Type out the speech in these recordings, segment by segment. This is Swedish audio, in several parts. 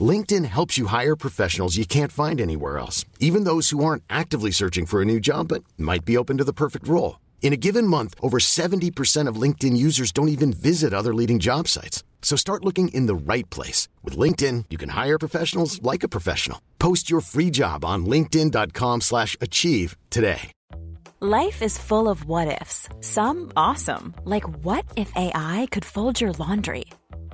LinkedIn helps you hire professionals you can't find anywhere else, even those who aren't actively searching for a new job but might be open to the perfect role. In a given month, over 70% of LinkedIn users don't even visit other leading job sites. So start looking in the right place. With LinkedIn, you can hire professionals like a professional. Post your free job on linkedin.com slash achieve today. Life is full of what ifs. Some awesome, like what if AI could fold your laundry?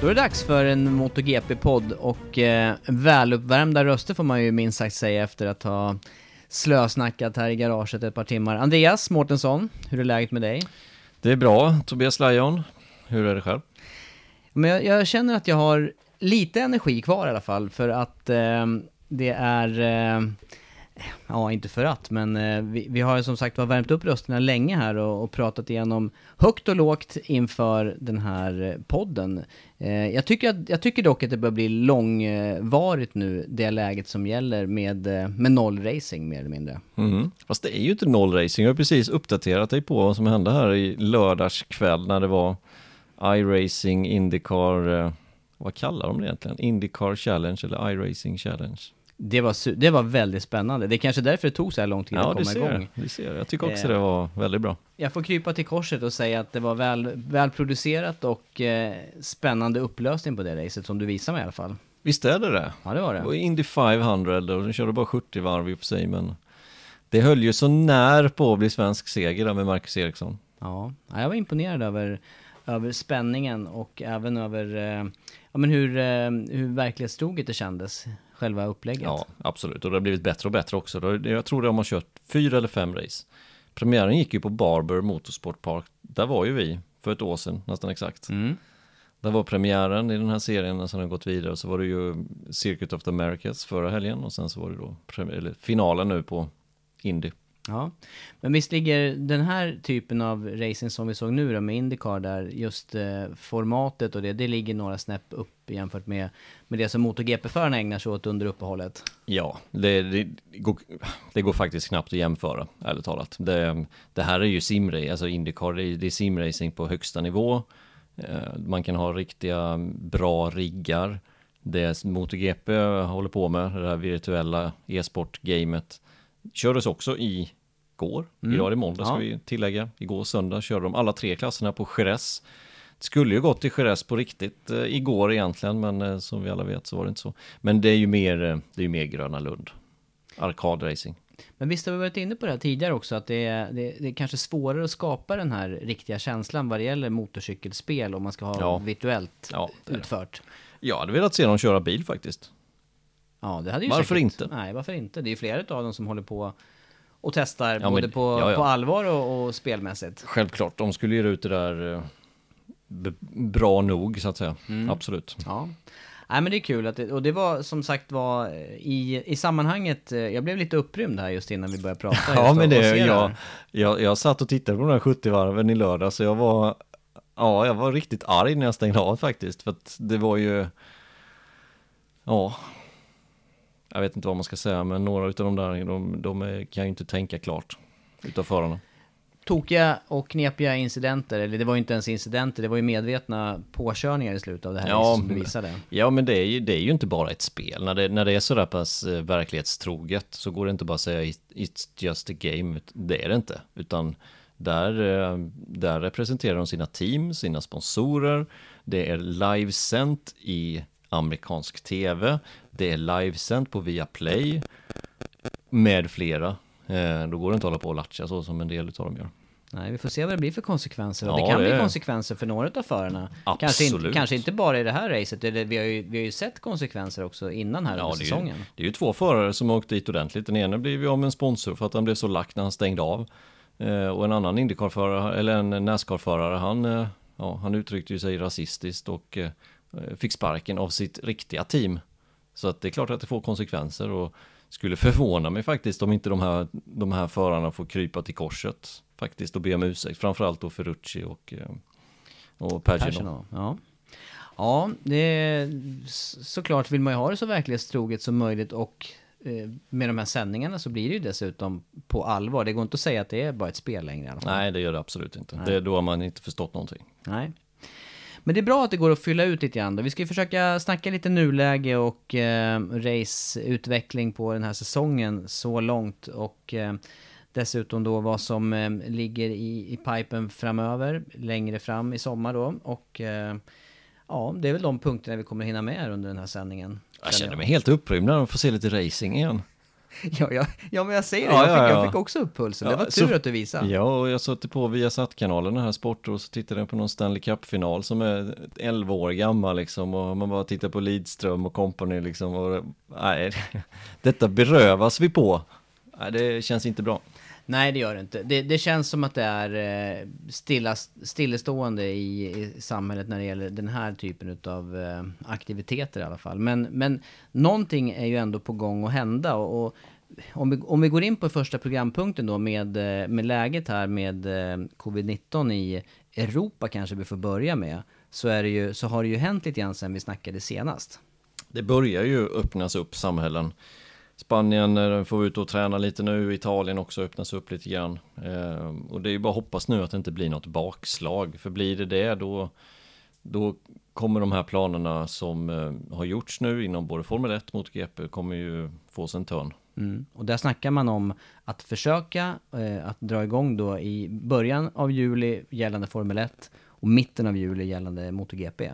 Då är det dags för en MotoGP-podd och eh, väluppvärmda röster får man ju minst sagt säga efter att ha slösnackat här i garaget ett par timmar. Andreas Mårtensson, hur är läget med dig? Det är bra, Tobias Lajon. Hur är det själv? Men jag, jag känner att jag har lite energi kvar i alla fall för att eh, det är eh, Ja, inte för att, men eh, vi, vi har ju som sagt var värmt upp rösterna länge här och, och pratat igenom högt och lågt inför den här podden. Eh, jag, tycker att, jag tycker dock att det börjar bli långvarigt nu, det läget som gäller med, eh, med noll nollracing mer eller mindre. Mm. Fast det är ju inte nollracing, jag har precis uppdaterat dig på vad som hände här i lördags kväll när det var iRacing, Indycar, eh, vad kallar de det egentligen? Indycar Challenge eller iRacing Challenge? Det var, det var väldigt spännande. Det är kanske därför det tog så här lång tid Ja, att komma ser, igång. du ser. Jag tycker också Eh. det var väldigt bra. Jag får krypa till korset och säga att det var väl, välproducerat och eh, spännande upplösning på det racet som du visade mig i alla fall. Visst är det det? Ja, det var Det det. var Indy 500 och den körde bara 70 varv i och för sig, men det höll ju så när på att bli svensk seger där med Marcus Eriksson. Ja, ja, jag var imponerad över, över spänningen och även över eh, ja, men hur, eh, hur verklighetstroget det kändes, själva upplägget. Ja, absolut. Och det har blivit bättre och bättre också. Jag tror de har kört fyra eller fem race. Premiären gick ju på Barber Motorsport Park. Där var ju vi för ett år sedan, nästan exakt. Mm. Där var premiären i den här serien och sen har gått vidare. Så var det ju Circuit of the Americas förra helgen och sen så var det då finalen nu på Indy. Ja, men visst ligger den här typen av racing som vi såg nu då med Indycar där just eh, formatet och det, det ligger några snäpp upp jämfört med, med det som MotoGP-förarna ägnar sig åt under uppehållet. Ja, det, det, går, det går faktiskt knappt att jämföra, ärligt talat. Det, det här är ju simracing, alltså Indycar, det är, det är simracing på högsta nivå. Eh, Man kan ha riktiga bra riggar. Det MotoGP håller på med, det här virtuella e-sport-gamet, kördes också i går. Idag är det måndag ska Ja. vi tillägga. Igår söndag körde de alla tre klasserna på Jerez. Det skulle ju gått till Jerez på riktigt eh, igår egentligen, men eh, som vi alla vet så var det inte så. Men det är ju mer, eh, det är ju mer Gröna Lund. Arkadracing. Men visst har vi varit inne på det här tidigare också, att det är, det, det är kanske svårare att skapa den här riktiga känslan vad det gäller motorcykelspel om man ska ha Ja. virtuellt Ja, det är det. utfört. Jag hade velat se dem köra bil faktiskt. Ja, det hade ju Varför säkert, inte? Nej, varför inte? Det är ju flera av dem som håller på och testar Ja, både men- på, ja, ja. på allvar och, och spelmässigt. Självklart, de skulle göra ut det där eh, bra nog så att säga. Mm. Absolut. Ja. Nej men det är kul att det, och det var som sagt var i, i sammanhanget, eh, jag blev lite upprymd här just innan vi började prata. Ja men det, jag, jag, jag satt och tittade på de här 70 varven i lördag så jag var, ja jag var riktigt arg när jag stängde av faktiskt. För att det var ju, ja, jag vet inte vad man ska säga men några utav de där, de, de kan ju inte tänka klart utav förarna. tokiga och knepiga incidenter, eller det var ju inte ens incidenter, det var ju medvetna påkörningar i slutet av det här Ja, som du visade. Ja, men det är, ju, det är ju inte bara ett spel. När det, när det är sådär pass eh, verklighetstroget så går det inte bara att säga "It- it's just a game. Det är det inte. Utan där, eh, där representerar de sina team, sina sponsorer. Det är livesänt i amerikansk tv. Det är livesänt på Viaplay. Med flera. Eh, Då går det inte att hålla på och latcha så som en del av dem gör. Nej, vi får se vad det blir för konsekvenser. Och Ja, det kan det bli konsekvenser för några av förarna. Kanske inte, Absolut. kanske inte bara i det här racet, eller vi har ju, vi har ju sett konsekvenser också innan här under det är, ju, säsongen. det är ju två förare som har åkt dit ordentligt. Den ena blev ju av med en sponsor för att han blev så lack när han stängde av. Eh, och en annan Indycar-förare, eller en Nascar-förare, han, eh, ja, han uttryckte ju sig rasistiskt och eh, fick sparken av sitt riktiga team. Så att det är klart att det får konsekvenser och skulle förvåna mig faktiskt om inte de här, de här förarna får krypa till korset faktiskt och be om ursäkt. Framförallt då Ferrucci och, eh, och. Personal. Ja. Ja, det är, såklart vill man ju ha det så verklighetstroget som möjligt och eh, med de här sändningarna så blir det ju dessutom på allvar. Det går inte att säga att det är bara ett spel längre i alla fall. Nej, det gör det absolut inte. Det, då har man inte förstått någonting. Nej. Men det är bra att det går att fylla ut lite grann då. Vi ska ju försöka snacka lite nuläge och eh, raceutveckling på den här säsongen så långt och eh, dessutom då vad som eh, ligger i, i pipen framöver, längre fram i sommar då och eh, ja, det är väl de punkterna vi kommer hinna med under den här sändningen. Jag känner mig helt upprymd när de får se lite racing igen. Ja, ja, ja, men jag säger det, Ja, jag, fick, ja, ja. jag fick också upp pulsen. det var så- tur att du visade. Ja, och jag satte på Viasat-kanalen här sporten och så tittade jag på någon Stanley Cup-final som är 11 år gammal liksom och man bara tittar på Lidström och company liksom och nej, detta berövas vi på. Nej, det känns inte bra. Nej, det gör det inte. Det, det känns som att det är eh, stilla, stillestående i, i samhället när det gäller den här typen av eh, aktiviteter i alla fall. Men, men någonting är ju ändå på gång att hända. Och, och om, vi, om vi går in på första programpunkten då med, eh, med läget här med covid-19 i Europa kanske vi får börja med. Så, är det ju, så har det ju hänt lite grann sen vi snackade senast. Det börjar ju öppnas upp samhällen. Spanien eh, får ut och träna lite nu, Italien också öppnas upp lite grann. Eh, och det är ju bara att hoppas nu att det inte blir något bakslag. För blir det det då, då kommer de här planerna som eh, har gjorts nu inom både Formel 1 mot GP kommer ju få sig en törn. Mm. Och där snackar man om att försöka eh, att dra igång då i början av juli gällande Formel 1 och mitten av juli gällande MotoGP.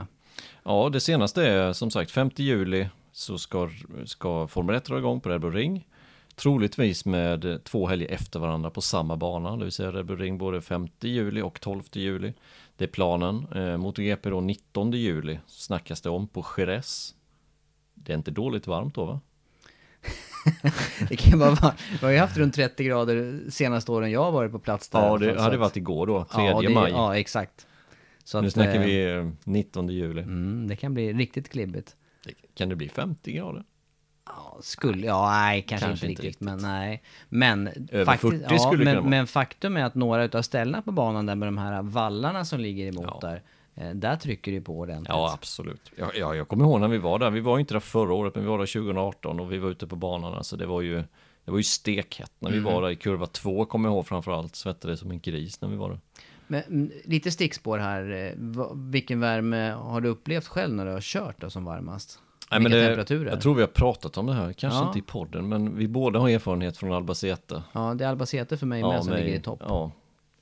Ja, det senaste är som sagt 5 juli så ska, ska Formel 1 dra igång på Red Bull Ring. Troligtvis med två helger efter varandra på samma bana, det vill säga Red Bull Ring både 5 juli och 12 juli. Det är planen. Eh, MotoGP då 19 juli snackas det om på Jerez. Det är inte dåligt varmt då va? Det kan bara vara, vi har ju haft runt 30 grader senaste åren jag har varit på plats där. Ja, det hade att- varit igår då, 3 ja, det, maj. Ja, exakt. Så nu att, snackar eh, vi eh, 19 juli. Mm, det kan bli riktigt klibbigt. Kan det bli 50 grader? Ja, skulle, ja nej, kanske, Kanske inte, inte riktigt, riktigt. men nej. Men, 40 ja, men, men faktum är att några utav ställena på banan där med de här vallarna som ligger emot Ja. där, eh, där trycker det på ordentligt. Ja, absolut. Ja, ja, jag kommer ihåg när vi var där. Vi var ju inte där förra året, men vi var där 2018 och vi var ute på banan. Alltså det var ju, det var ju stekhett när vi var där i kurva 2, kommer jag ihåg framförallt. Svettades som en gris när vi var där. Men mm, lite stickspår här. eh, Vilken värme har du upplevt själv när du har kört då som varmast? Nej, men det, temperaturer? Jag tror vi har pratat om det här, kanske Ja. inte i podden, men vi båda har erfarenhet från Albacete. Ja, det är Albacete för mig med som mig- ligger i topp. Ja,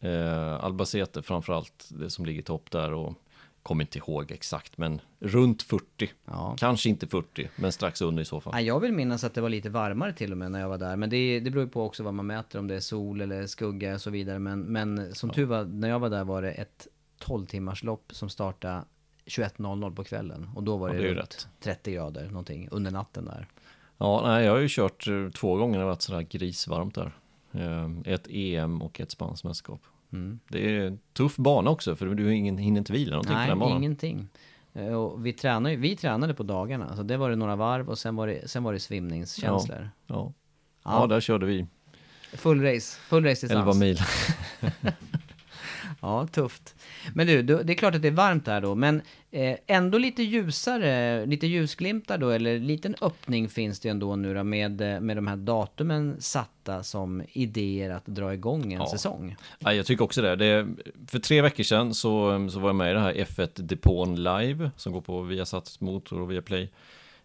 eh, Albacete framförallt, det som ligger i topp där och kommer inte ihåg exakt, men runt 40. Ja. Kanske inte 40, men strax under i så fall. Jag vill minnas att det var lite varmare till och med när jag var där. Men det, det beror ju på också vad man mäter, om det är sol eller skugga och så vidare. Men, men som tur var, när jag var där var det ett 12 timmars lopp som startade 21.00 på kvällen. Och då var Ja, det, det är ju runt rätt. 30 grader någonting under natten där. Ja, nej, jag har ju kört eh, två gånger när det varit sådär grisvarmt där. Eh, Ett EM och ett spanskt mästerskap. Mm. Det är en tuff bana också, för du ingen, hinner inte vila någonting på Nej, den banan. ingenting. Eh, Och vi, tränade, vi tränade på dagarna, så det var det några varv och sen var det, sen var det svimningskänslor. Ja. Ja. Ja. där körde vi Full race, full race 11 distans. mil. Ja, tufft. Men du, det är klart att det är varmt där då, men eh, ändå lite ljusare, lite ljusglimtar då, eller liten öppning finns det ändå nu då med, eh, med de här datumen satta som idéer att dra igång en Ja. säsong. Ja, jag tycker också det. det. För tre veckor sedan så, så var jag med i det här F1-depån live som går på Viasat Motor och Viaplay.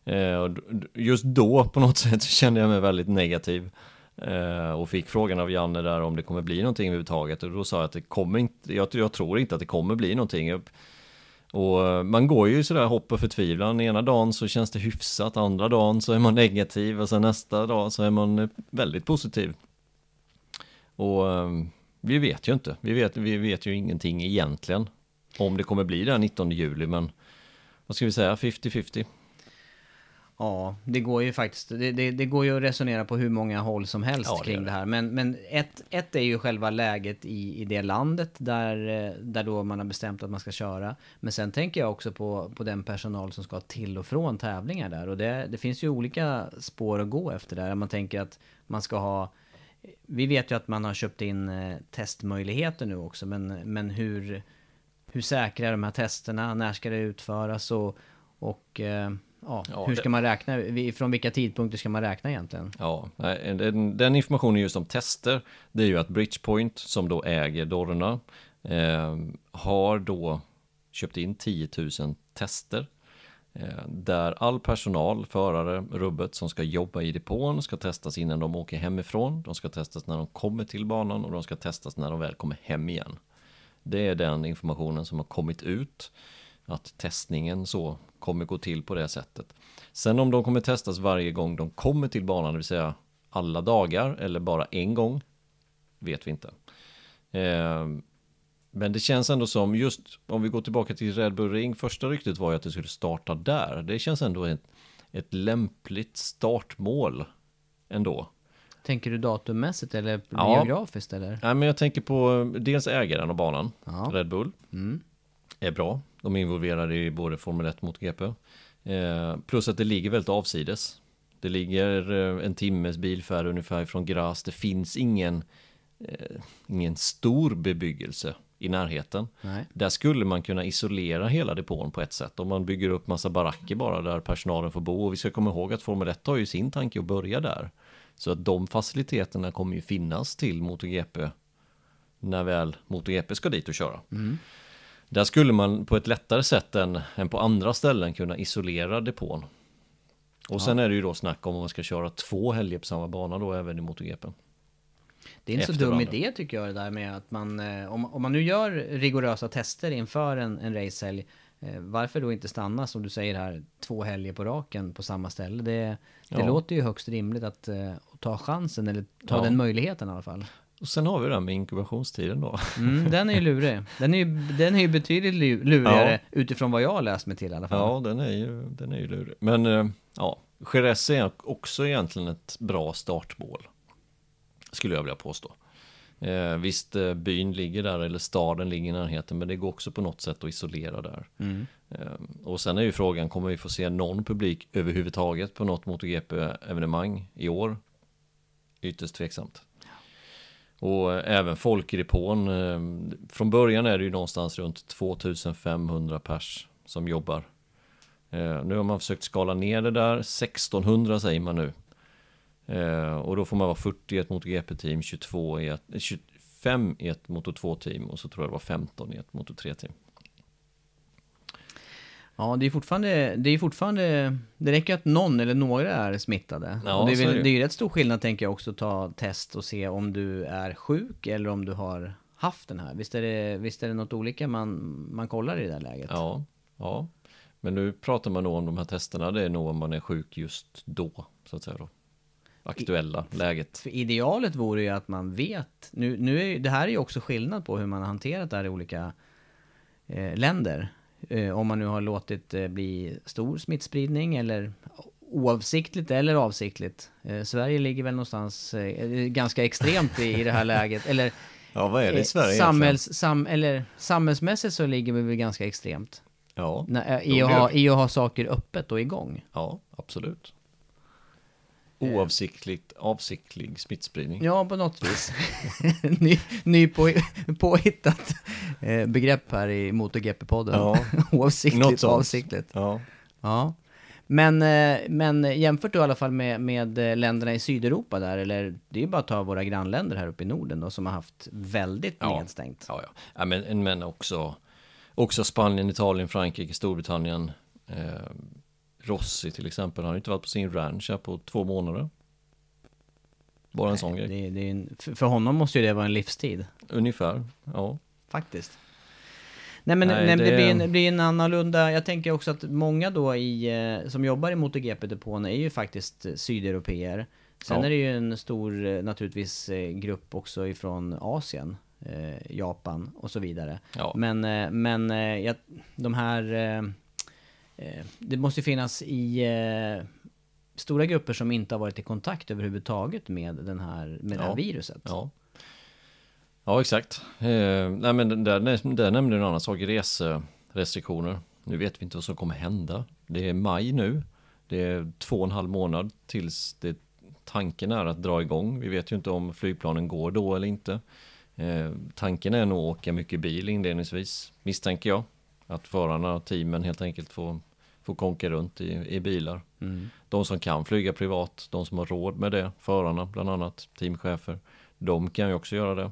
Eh, just då på något sätt kände jag mig väldigt negativ. Eh, och fick frågan av Janne där om det kommer bli någonting överhuvudtaget. Och då sa jag att det kommer inte, jag, jag tror inte att det kommer bli någonting. Och eh, man går ju sådär hopp och förtvivlan. Ena dagen så känns det hyfsat, andra dagen så är man negativ och sen nästa dag så är man eh, väldigt positiv. Och vi vet ju inte, vi vet, vi vet ju ingenting egentligen om det kommer bli den 19 juli, men vad ska vi säga, 50-50? Ja, det går ju faktiskt, det, det, det går ju att resonera på hur många håll som helst Ja, det kring det. här. Men, men ett, ett är ju själva läget i, i det landet där, eh, där då man har bestämt att man ska köra. Men sen tänker jag också på, på den personal som ska till och från tävlingar där. Och det, det finns ju olika spår att gå efter där. Man tänker att man ska ha vi vet ju att man har köpt in eh, testmöjligheter nu också, men, men hur, hur säkra är de här testerna? När ska det utföras? Och, och eh, ja, Ja, hur ska man räkna? Från vilka tidpunkter ska man räkna egentligen? Ja, den, den informationen just om tester, det är ju att Bridgepoint, som då äger Dorna, eh, har då köpt in 10 000 tester. Eh, där all personal, förare, rubbet som ska jobba i depån ska testas innan de åker hemifrån. De ska testas när de kommer till banan och de ska testas när de väl kommer hem igen. Det är den informationen som har kommit ut. Att testningen så kommer gå till på det sättet. Sen om de kommer testas varje gång de kommer till banan, det vill säga alla dagar eller bara en gång, vet vi inte. Eh, men det känns ändå som, just om vi går tillbaka till Red Bull Ring, första ryktet var ju att det skulle starta där. Det känns ändå ett, ett lämpligt startmål ändå. Tänker du datummässigt eller Ja. geografiskt eller? Nej, men jag tänker på eh, dels ägaren av banan, Ja. Red Bull. Mm. Är bra. De är involverade i både Formel 1 mot GP. Eh, plus att det ligger väldigt avsides. Det ligger eh, en timmes bilfärd ungefär från Gras. Det finns ingen, eh, ingen stor bebyggelse i närheten. Nej. Där skulle man kunna isolera hela depån på ett sätt. Om man bygger upp massa baracker bara där personalen får bo. Och vi ska komma ihåg att Formel 1 har ju sin tanke att börja där. Så att de faciliteterna kommer ju finnas till MotoGP när väl MotoGP ska dit och köra. Där skulle man på ett lättare sätt än, än på andra ställen kunna isolera depån. Och sen är det ju då snack om om man ska köra två helger på samma bana då även i MotoGP. Det är inte så dum varandra. idé tycker jag det där med att man, eh, om, om man nu gör rigorösa tester inför en, en racehelg, eh, varför då inte stanna som du säger här, två helger på raken på samma ställe? Det, det Ja. låter ju högst rimligt att eh, ta chansen, eller ta Ja. den möjligheten i alla fall. Och sen har vi det här med inkubationstiden då. Mm, den är ju lurig. Den är ju, den är ju betydligt lu- lurigare utifrån vad jag har läst mig till i alla fall. Ja, den är ju, den är ju lurig. Men eh, ja, Jerez är också egentligen ett bra startmål. Skulle jag vilja påstå. Eh, visst, eh, byn ligger där, eller staden ligger i närheten, men det går också på något sätt att isolera där. Eh, och sen är ju frågan, kommer vi få se någon publik överhuvudtaget på något MotoGP-evenemang i år? Ytterst tveksamt. Och även folk i depån. Eh, från början är det ju någonstans runt 2500 pers som jobbar. Eh, nu har man försökt skala ner det där. 1600 säger man nu. Eh, och då får man vara 40 i ett MotoGP-team, 22 i ett, 25 i ett Moto2-team och så tror jag det var 15 i ett Moto3-team. Ja, det är fortfarande, det är fortfarande, det räcker att någon eller några är smittade. Ja, och det är så är väl, det. det är ju rätt stor skillnad tänker jag också att ta test och se om du är sjuk eller om du har haft den här. Visst är det, visst är det något olika man, man kollar i det där läget? Ja, ja. Men nu pratar man nog om de här testerna, det är nog om man är sjuk just då, så att säga då. Aktuella läget. För idealet vore ju att man vet, nu, nu är det här är ju också skillnad på hur man har hanterat det här i olika eh, länder. Eh, om man nu har låtit det bli stor smittspridning eller oavsiktligt eller avsiktligt. Eh, Sverige ligger väl någonstans eh, ganska extremt i, i det här läget. Eller, Ja, vad är det i eh, Sverige samhälls, sam, eller samhällsmässigt så ligger vi väl ganska extremt. Ja, När, eh, i, att ha, I att ha saker öppet och igång. ja, absolut. Oavsiktligt, avsiktlig smittspridning. Ja, på något vis. ny ny på, påhittat eh, begrepp här i MotoGP-podden. Ja. Oavsiktligt avsiktligt. Ja. Ja. Men, eh, men jämfört då i alla fall med, med eh, länderna i Sydeuropa där, eller det är ju bara att ta våra grannländer här uppe i Norden då, som har haft väldigt Ja. nedstängt. Ja, ja. ja men, men också, också Spanien, Italien, Frankrike, Storbritannien. Eh, Rossi till exempel har inte varit på sin ranch här på två månader. Bara en sån grej. Det, det är en, för honom måste ju det vara en livstid, Ungefär, ja. faktiskt. Nej men, Nej, nej, det, blir en, blir en annorlunda, jag tänker också att många då i, eh, som jobbar i MotoGP-depån är ju faktiskt eh, sydeuropeer. Sen Ja. är det ju en stor, eh, naturligtvis, grupp också ifrån Asien, Japan och så vidare. ja. Men, men jag, de här... eh, Det måste finnas i eh, stora grupper som inte har varit i kontakt överhuvudtaget med, den här, med det här Ja. viruset. Ja, ja exakt. Eh, nej men där, där nämnde du en annan sak, reserestriktioner. Nu vet vi inte vad som kommer hända. Det är maj nu. Det är två och en halv månad tills det, tanken är att dra igång. Vi vet ju inte om flygplanen går då eller inte. Eh, tanken är nog att åka mycket bil inledningsvis, misstänker jag. Att förarna, teamen helt enkelt får, får konka runt i, i bilar. Mm. De som kan flyga privat, de som har råd med det, förarna bland annat, teamchefer, de kan ju också göra det.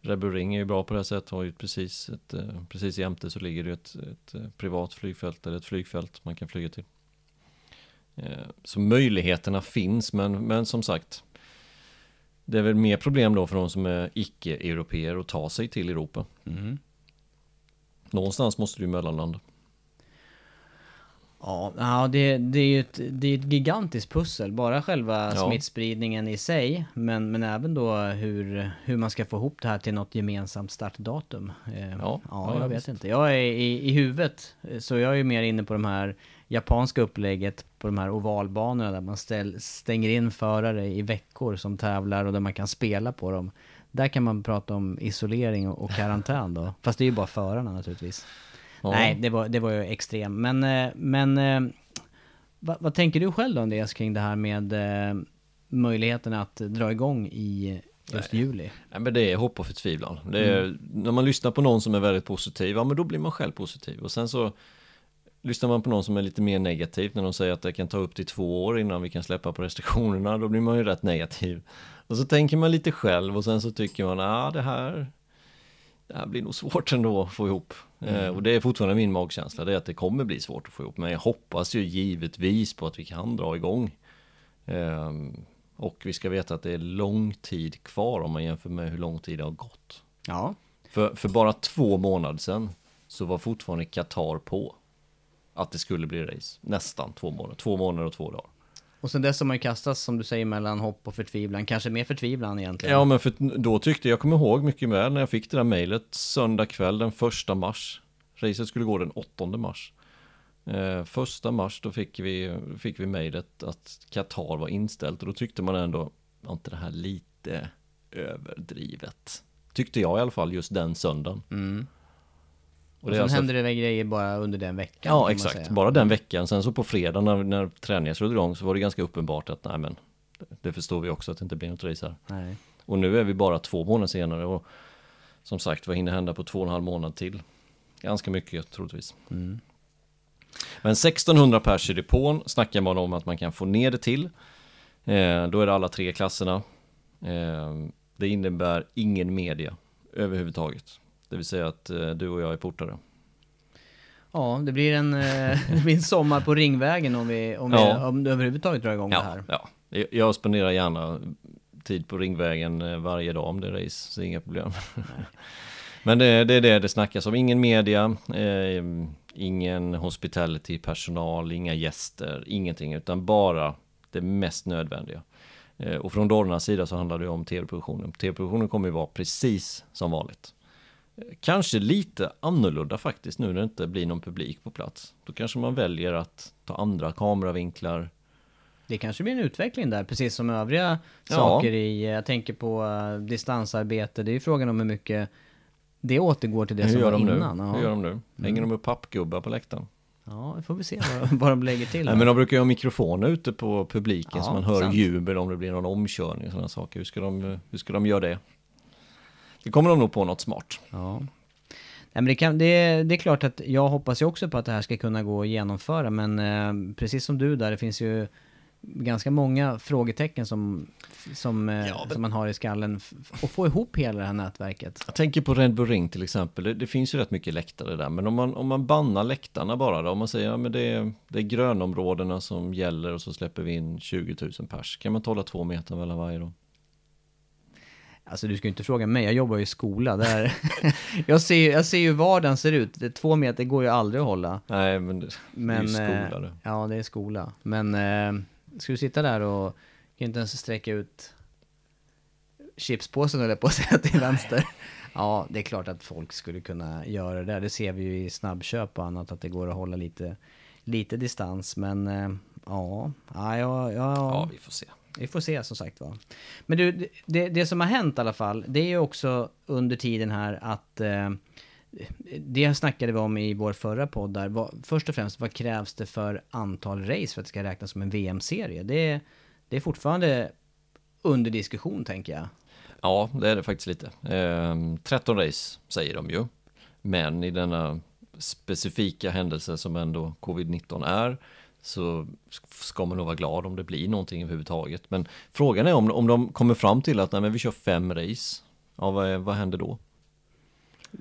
Red Bull Ring är ju bra på det sättet, har ju precis, ett, eh, precis jämte så ligger det ett, ett eh, privat flygfält eller ett flygfält man kan flyga till. Eh, Så möjligheterna finns, men, men som sagt, det är väl mer problem då för de som är icke-europeer att ta sig till Europa. Mm. Någonstans måste du mellanlanda. Ja, det, det är ju ett, det är ett gigantiskt pussel. Bara själva Ja. smittspridningen i sig, men, men även då hur, hur man ska få ihop det här till något gemensamt startdatum. Eh, Ja, ja, ja, jag vet visst. inte. Jag är i, i huvudet, så jag är ju mer inne på de här japanska upplägget på de här ovalbanorna där man ställ, stänger in förare i veckor som tävlar och där man kan spela på dem. Där kan man prata om isolering och, karantän då. Fast det är ju bara förarna naturligtvis. Ja. Nej, det var, det var ju extrem. Men, eh, men eh, vad, vad tänker du själv då Andreas kring det här med eh, möjligheten att dra igång i just juli? Nej, men det är hopp och förtvivlan. Det är, När man lyssnar på någon som är väldigt positiv, ja men då blir man själv positiv. Och sen så lyssnar man på någon som är lite mer negativ när de säger att det kan ta upp till två år innan vi kan släppa på restriktionerna, då blir man ju rätt negativ. Och så tänker man lite själv och sen så tycker man, ah, det här det här blir nog svårt ändå att få ihop. Eh, och det är fortfarande min magkänsla, det är att det kommer bli svårt att få ihop. Men jag hoppas ju givetvis på att vi kan dra igång. Ehm, och vi ska veta att det är lång tid kvar om man jämför med hur lång tid det har gått. Ja. För, för bara två månader sedan så var fortfarande Qatar på att det skulle bli race. Nästan två månader, två månader och två dagar. Och sen dess har man ju kastats, som du säger, mellan hopp och förtvivlan. Kanske mer förtvivlan egentligen. Ja men för då tyckte jag, kommer ihåg mycket väl när jag fick det där mejlet söndag kväll den första mars. Racet skulle gå den 8 mars. Eh, första mars då fick vi, fick vi mejlet att Qatar var inställt och då tyckte man ändå, var inte det här lite överdrivet? Tyckte jag i alla fall just den söndagen. Mm. Och sen alltså- hände det grejer bara under den veckan. kan Ja exakt, bara den veckan. Sen så på fredag när, när träningen slog igång så var det ganska uppenbart att nej men det förstår vi också att det inte blir något race här. Nej. Och nu är vi bara två månader senare och som sagt vad hinner hända på två och en halv månad till? Ganska mycket troligtvis. Mm. Men 1600 pers i depån snackar man om att man kan få ner det till. Eh, då är det alla tre klasserna. Eh, det innebär ingen media överhuvudtaget. Det vill säga att eh, du och jag är portare. Ja, det blir en, eh, det blir en sommar på Ringvägen om vi, om vi Ja. om du överhuvudtaget drar igång det Ja, här. ja. Jag- spenderar gärna tid på Ringvägen eh, varje dag om det är race, så det inga problem. Men det, det är det det snackas om, ingen media, eh, ingen hospitality personal, inga gäster, ingenting, utan bara det mest nödvändiga. Eh, och från Dornas sida så handlar det om tv-produktionen. Tv-produktionen kommer ju vara precis som vanligt. Kanske lite annorlunda faktiskt nu när det inte blir någon publik på plats. Då kanske man väljer att ta andra kameravinklar, Det kanske blir en utveckling där, precis som övriga Ja. saker i, jag tänker på eh, distansarbete, det är ju frågan om hur mycket det återgår till det Hur som gör var de nu? innan. Ja. Hur gör de nu? Hänger de upp pappgubbar på läktaren? Ja, vi får vi se vad, vad de lägger till. Nej, men de brukar ju ha mikrofoner ute på publiken Ja, så man hör sant. jubel om det blir någon omkörning och sådana saker. Hur ska, de, hur ska de göra det? Det kommer de nog på något smart. Ja. Nej, men det, kan, det, det är klart att jag hoppas ju också på att det här ska kunna gå att genomföra, men eh, precis som du där, det finns ju ganska många frågetecken som, som, eh, Ja, men- som man har i skallen och få ihop hela det här nätverket. Jag tänker på Red Bull Ring till exempel. Det, det finns ju rätt mycket läktare där. Men om man, om man bannar läktarna bara då. Om man säger att ja, men det, är, det är grönområdena som gäller och så släpper vi in 20 000 pers. Kan man hålla två meter mellan varje då? Alltså du ska ju inte fråga mig, jag jobbar ju i skola. Där jag, ser, ju- jag ser ju vardagen ser ut. Två meter går ju aldrig att hålla. Nej, men det, Men, det är ju eh, skola det. Ja, det är skola. Men eh, ska du sitta där och kan inte ens sträcka ut chipspåsen eller på att säga till vänster. Ja, det är klart att folk skulle kunna göra det där. Det ser vi ju i snabbköp och annat att det går att hålla lite, lite distans. Men eh, ja, ja, ja, ja, Ja, vi får se vi får se som sagt var Men du, det, det som har hänt i alla fall, det är ju också under tiden här att eh, det snackade vi om i vår förra podd där. Vad, först och främst, vad krävs det för antal race för att det ska räknas som en VM-serie? Det, det är fortfarande under diskussion tänker jag. Ja, det är det faktiskt lite. Eh, 13 race säger de ju. Men i denna specifika händelse som ändå covid-19 är så ska man nog vara glad om det blir någonting överhuvudtaget. Men frågan är om, om de kommer fram till att nej, men vi kör fem race. Ja, vad, vad händer då?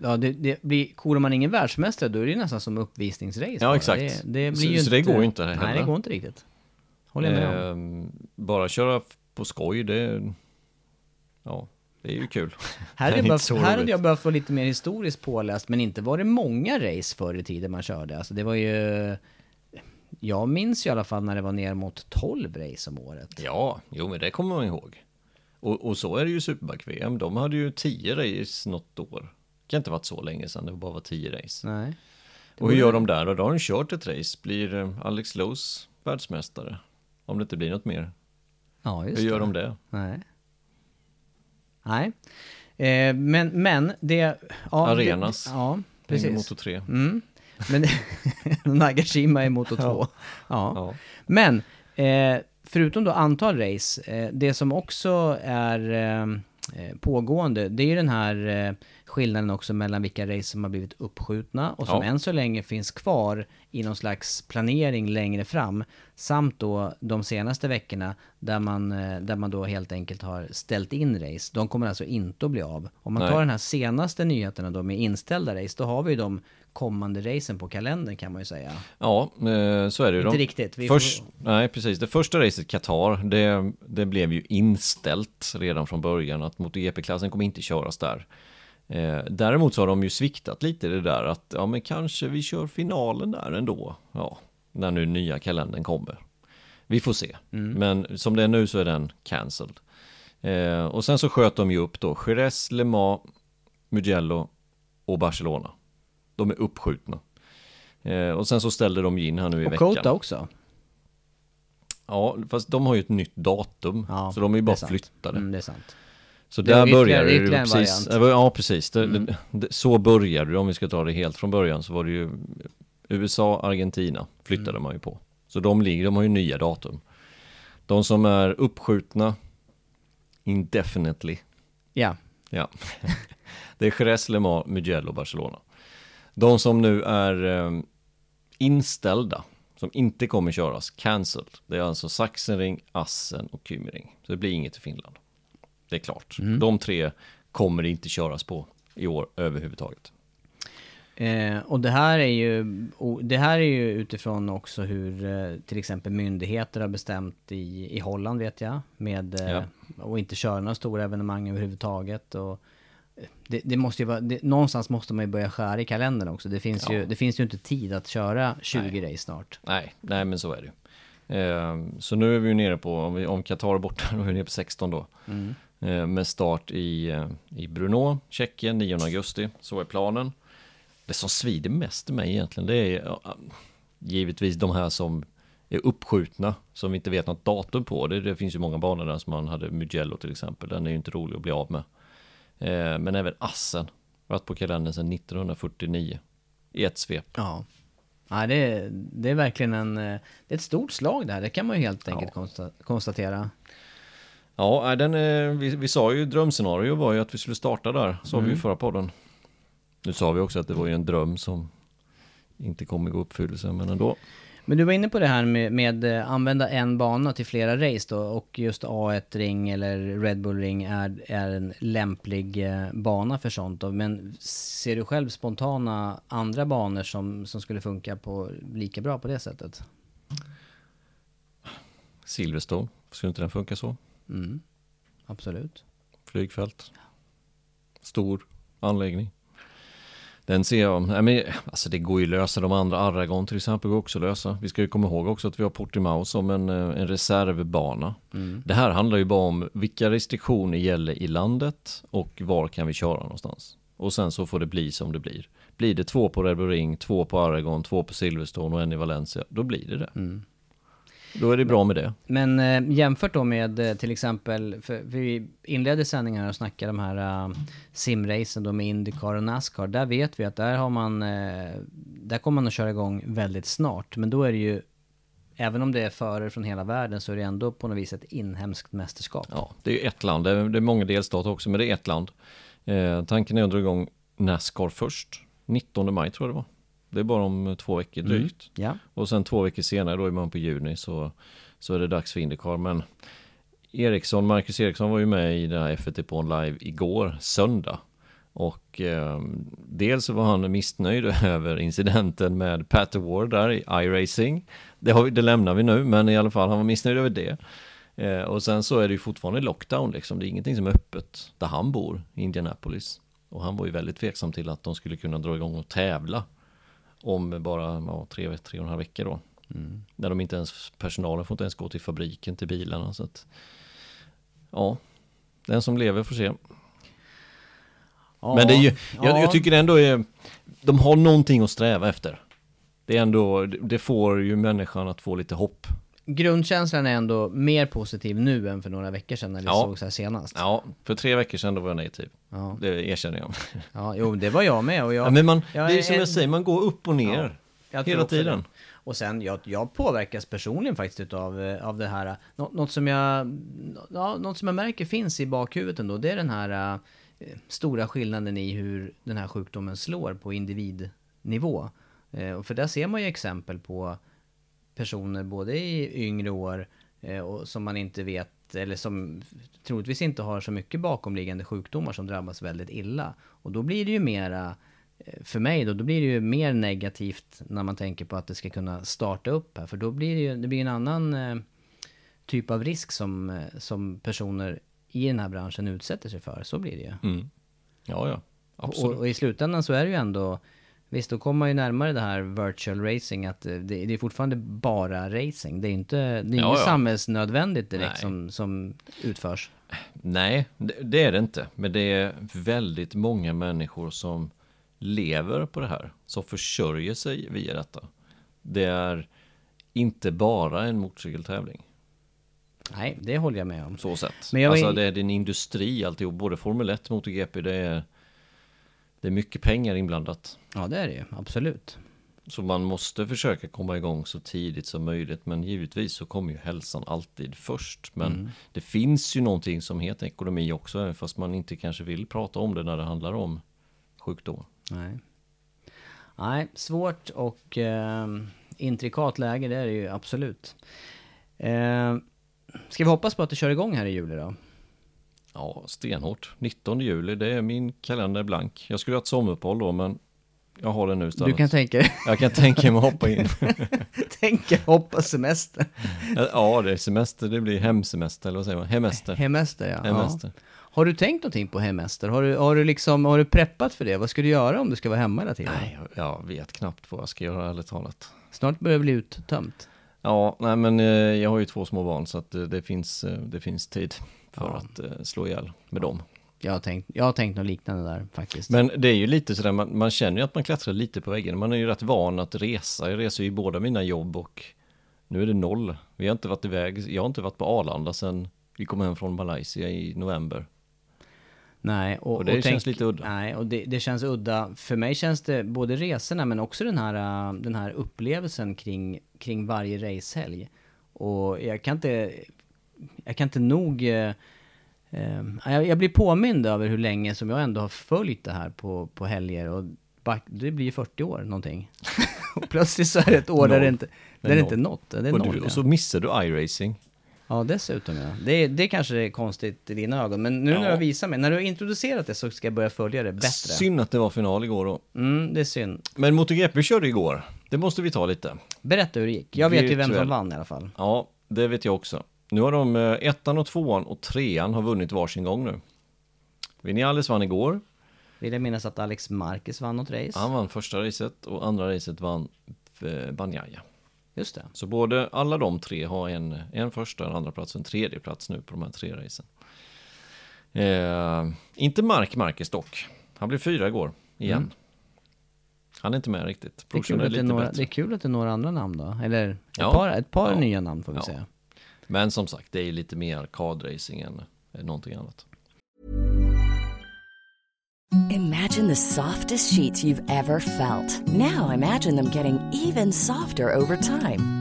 Ja, det, det blir, korar man ingen världsmästare då är det nästan som uppvisningsrace. Ja, bara. exakt. Det, det blir Så- ju så det inte, går inte Nej, heller. det går inte riktigt. Håller jag med om. Ehm, bara köra på skoj, det ja, det är ju kul. Här, är inte behövt, här hade jag behövt vara lite mer historiskt påläst, men inte var det många race förr i tiden man körde. Alltså det var ju... Jag minns ju i alla fall när det var ner mot 12 race om året. Ja, jo men det kommer man ihåg. Och, och så är det ju Superbike-VM, de hade ju 10 race något år. Det kan inte varit så länge sedan det bara var 10 race. Nej. Och hur gör de där då? Då har de kört ett race, blir eh, Alex Lowe's världsmästare? Om det inte blir något mer. Ja, just Hur gör det. de det? Nej. Nej. Eh, men, men det... Ja, Arenas. Det, ja, Precis. Motor 3. Mm. Men Nagashima är Moto 2. Ja. Ja. Men eh, förutom då antal race, eh, det som också är eh, eh, pågående, det är ju den här eh, skillnaden också mellan vilka race som har blivit uppskjutna och som Ja. än så länge finns kvar i någon slags planering längre fram. Samt då de senaste veckorna där man, eh, där man då helt enkelt har ställt in race. De kommer alltså inte att bli av. Om man Nej. tar den här senaste nyheterna då med inställda race, då har vi ju de kommande racen på kalendern kan man ju säga. Ja, eh, så är det ju. Inte riktigt. Vi Först, får, nej, precis. Det första racet Qatar, det, det blev ju inställt redan från början att MotoGP-klassen kommer inte köras där. Eh, däremot så har de ju sviktat lite det där att ja, men kanske vi kör finalen där ändå. Ja, när nu nya kalendern kommer. Vi får se. Men som det är nu så är den cancelled. Eh, och sen så sköt de ju upp då Jerez, Le Mans, Mugello och Barcelona. De är uppskjutna. Eh, och sen så ställde de in här nu i och veckan. Kota också. Ja, fast de har ju ett nytt datum. Ja, så de är ju bara är flyttade. Mm, det är sant. Så Det är där ytterligare- började det ju precis. variant. Mm. Ja, precis. Det, det, det, så började det. Om vi ska ta det helt från början så var det ju USA, Argentina flyttade Mm. man ju på. Så de ligger, de har ju nya datum. De som är uppskjutna indefinitely. Ja, Ja. det är Jerez, Le Mans, Mugello och Barcelona. De som nu är eh, inställda, som inte kommer köras, cancelled. Det är alltså Sachsenring, Assen och Kymring. Så det blir inget i Finland. Det är klart. De tre kommer det inte köras på i år överhuvudtaget. Eh, och det här är ju det här är ju utifrån också hur eh, till exempel myndigheter har bestämt i, i Holland vet jag. Med eh, Ja. och inte köra några stora evenemang överhuvudtaget. Och det, det måste ju vara, det, någonstans måste man ju börja skära i kalendern också. Det finns, Ja. ju, det finns ju inte tid att köra 20 race snart. Nej, nej men så är det. Eh, så nu är vi ju nere på, om, vi, om Qatar är borta, då är vi nere på 16 då. Eh, med start i, eh, i Brno, Tjeckien, 9 augusti. Så är planen. Det som svider mest i mig egentligen, det är givetvis de här som är uppskjutna, som vi inte vet något datum på. Det, det finns ju många banor där som man hade, Mugello till exempel, den är ju inte rolig att bli av med. Eh, men även Assen, varit på kalendern sedan 1949 i ett svep. Ja. Ja, det, är, det är verkligen en, eh, det är ett stort slag det här, det kan man ju helt enkelt konsta, konstatera. Ja, den, eh, vi, vi sa ju drömscenario var ju att vi skulle starta där, sa vi ju i förra podden. Nu sa vi också att det var ju en dröm som inte kommer gå i uppfyllelse, men ändå. Men du var inne på det här med, med eh, använda en bana till flera race då och just A1-ring eller Red Bull-ring är, är en lämplig eh, bana för sånt då. Men ser du själv spontana andra banor som, som skulle funka på lika bra på det sättet? Silverstone, skulle inte den funka så? Mm, absolut. Flygfält. Stor anläggning. Den ser jag, nej men alltså det går ju att lösa de andra, Aragon till exempel går också lösa. Vi ska ju komma ihåg också att vi har Portimao som en, eh, en reservbana. Mm. Det här handlar ju bara om vilka restriktioner gäller i landet och var kan vi köra någonstans. Och sen så får det bli som det blir. Blir det två på Red Bull Ring, två på Aragon, två på Silverstone och en i Valencia, då blir det det. Mm. Då är det bra med det. Men eh, jämfört då med eh, till exempel, för, vi inledde sändningen och snackade de här uh, simracen då med Indycar och Nascar. Där vet vi att där har man, eh, där kommer man att köra igång väldigt snart. Men då är det ju, även om det är förare från hela världen så är det ändå på något vis ett inhemskt mästerskap. Ja, det är ett land, det är, det är många delstater också, men det är ett land. Eh, tanken är att dra igång Nascar först, 19 maj tror jag det var. Det är bara om två veckor drygt. Ja. Och sen två veckor senare, då är man på juni, så, så är det dags för Indycar. Men Eriksson, Marcus Eriksson var ju med i den här F1 på live igår, söndag. Och eh, dels var han missnöjd över incidenten med Pat Award där i iRacing. Det, har vi, det lämnar vi nu, men i alla fall, han var missnöjd över det. Eh, och sen så är det ju fortfarande lockdown liksom. Det är ingenting som är öppet där han bor, i Indianapolis. Och han var ju väldigt tveksam till att de skulle kunna dra igång och tävla om bara ja, tre, tre och en halv vecka då. Mm. När de inte ens, personalen får inte ens gå till fabriken till bilarna. Så att, ja, den som lever får se. Ja, Men det är ju, ja. jag, jag tycker ändå är, de har någonting att sträva efter. Det är ändå, det får ju människan att få lite hopp. Grundkänslan är ändå mer positiv nu än för några veckor sedan när det Ja. sågs här senast. Ja, för tre veckor sedan då var jag negativ. Ja. Det erkänner jag. ja, jo det var jag med och jag... Ja, men man, jag det är ju som är- jag säger, man går upp och ner. Tror hela tiden. det. Och sen, jag, jag påverkas personligen faktiskt utav eh, av det här. Nå, något, som jag, ja, något som jag märker finns i bakhuvudet ändå, det är den här eh, stora skillnaden i hur den här sjukdomen slår på individnivå. Eh, och för där ser man ju exempel på personer både i yngre år eh, och som man inte vet, eller som troligtvis inte har så mycket bakomliggande sjukdomar som drabbas väldigt illa. Och då blir det ju mera eh, för mig då, då blir det ju mer negativt när man tänker på att det ska kunna starta upp här. För då blir det ju, det blir en annan eh, typ av risk som, som personer i den här branschen utsätter sig för. Så blir det ju. Mm. Ja, ja. Och, Absolut. och i slutändan så är det ju ändå, visst då kommer man ju närmare det här virtual racing, att eh, det, det är fortfarande bara racing. Det är inte, det är Ja, inget ja. samhällsnödvändigt direkt Nej. som, som utförs. Nej, det, det är det inte. Men det är väldigt många människor som lever på det här. Som försörjer sig via detta. Det är inte bara en motorcykeltävling. Nej, det håller jag med om. Så sett. Men jag alltså det är din industri alltihop. Både Formel 1 och MotoGP. Det är, det är mycket pengar inblandat. Ja, det är det ju. Absolut. Så man måste försöka komma igång så tidigt som möjligt. Men givetvis så kommer ju hälsan alltid först. Men Mm. det finns ju någonting som heter ekonomi också. även Fast man inte kanske vill prata om det när det handlar om sjukdom. Nej. Nej, svårt och eh, intrikat läge, det är det ju absolut. Eh, ska vi hoppas på att det kör igång här i juli då? Ja, stenhårt. 19 juli, det är min kalender blank. Jag skulle ha ett sommaruppehåll då, men jag har det nu istället. Du kan tänka Jag kan tänka mig att hoppa in. tänka hoppa semester. ja, det är semester, det blir hemsemester, eller vad säger man? Hemester. Hemester ja. Hemester. ja. Har du tänkt någonting på hemester? Har du, har du liksom, har du preppat för det? Vad ska du göra om du ska vara hemma hela tiden? Nej, jag, jag vet knappt vad jag ska göra, ärligt talat. Snart börjar det bli uttömt. Ja, nej men eh, jag har ju två små barn så att eh, det finns, eh, det finns tid för Ja. att eh, slå ihjäl med dem. Jag har tänkt, jag har tänkt något liknande där faktiskt. Men det är ju lite sådär, man, man känner ju att man klättrar lite på väggen. Man är ju rätt van att resa. Jag reser ju i båda mina jobb och nu är det noll. Vi har inte varit iväg, jag har inte varit på Arlanda sedan vi kom hem från Malaysia i november. Nej, och, Och det känns lite udda. Nej, och det, det känns udda. För mig känns det både resorna men också den här, den här upplevelsen kring, kring varje racehelg. Och jag kan inte, jag kan inte nog... eh, eh, jag, jag blir påmind över hur länge som jag ändå har följt det här på, på helger. Och back, det blir ju 40 år någonting. och plötsligt så är det ett år där det inte, där är det inte något. Det är och, noll, du, och så missar du iRacing. Ja, dessutom ja. Det, det kanske är konstigt i dina ögon, men nu när Ja. du visar mig, när du har introducerat det så ska jag börja följa det bättre. Synd att det var final igår då. Mm, det är synd. Men MotoGP körde igår. Det måste vi ta lite. Berätta hur det gick. Jag vet ju vem som vann i alla fall. Ja, det vet jag också. Nu har de eh, ettan och tvåan och trean har vunnit varsin gång nu. Vinales vann igår. Vill jag minnas att Alex Marquez vann något race? Han vann första racet och andra racet vann eh, Banjaya. Just det. Så både alla de tre har en, en första, en andra plats och en tredje plats nu på de här tre racen. Eh, inte Mark Marquez dock. Han blev fyra igår, igen. Mm. Han är inte med riktigt. Det är, är att det, är lite några, bättre. det är kul att det är några andra namn då. Eller ett Ja. par, ett par Ja. nya namn får vi Ja. säga. Men som sagt, det är lite mer arkadracing än, än någonting annat. Imagine the softest sheets you've ever felt. Now imagine them getting even softer over time.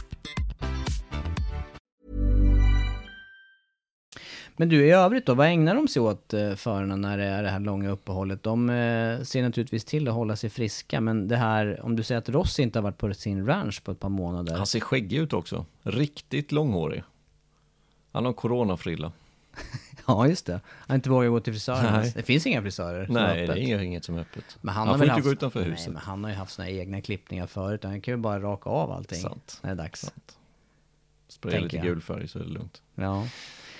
Men du, i övrigt då, vad ägnar de sig åt eh, förarna när det är det här långa uppehållet? De eh, ser naturligtvis till att hålla sig friska, men det här, om du säger att Rossi inte har varit på sin ranch på ett par månader. Han ser skäggig ut också. Riktigt långhårig. Han har coronafrilla. Ja, just det. Han har inte vågat gå till frisören. Nej. Det finns inga frisörer Nej, det är inget- som är öppet. Men han har får inte haft- gå utanför Nej, huset. men han har ju haft sina egna klippningar förut. Han kan ju bara raka av allting. Sant. När det är dags. Sant. Spraya lite jag. gul färg så är det lugnt. Ja.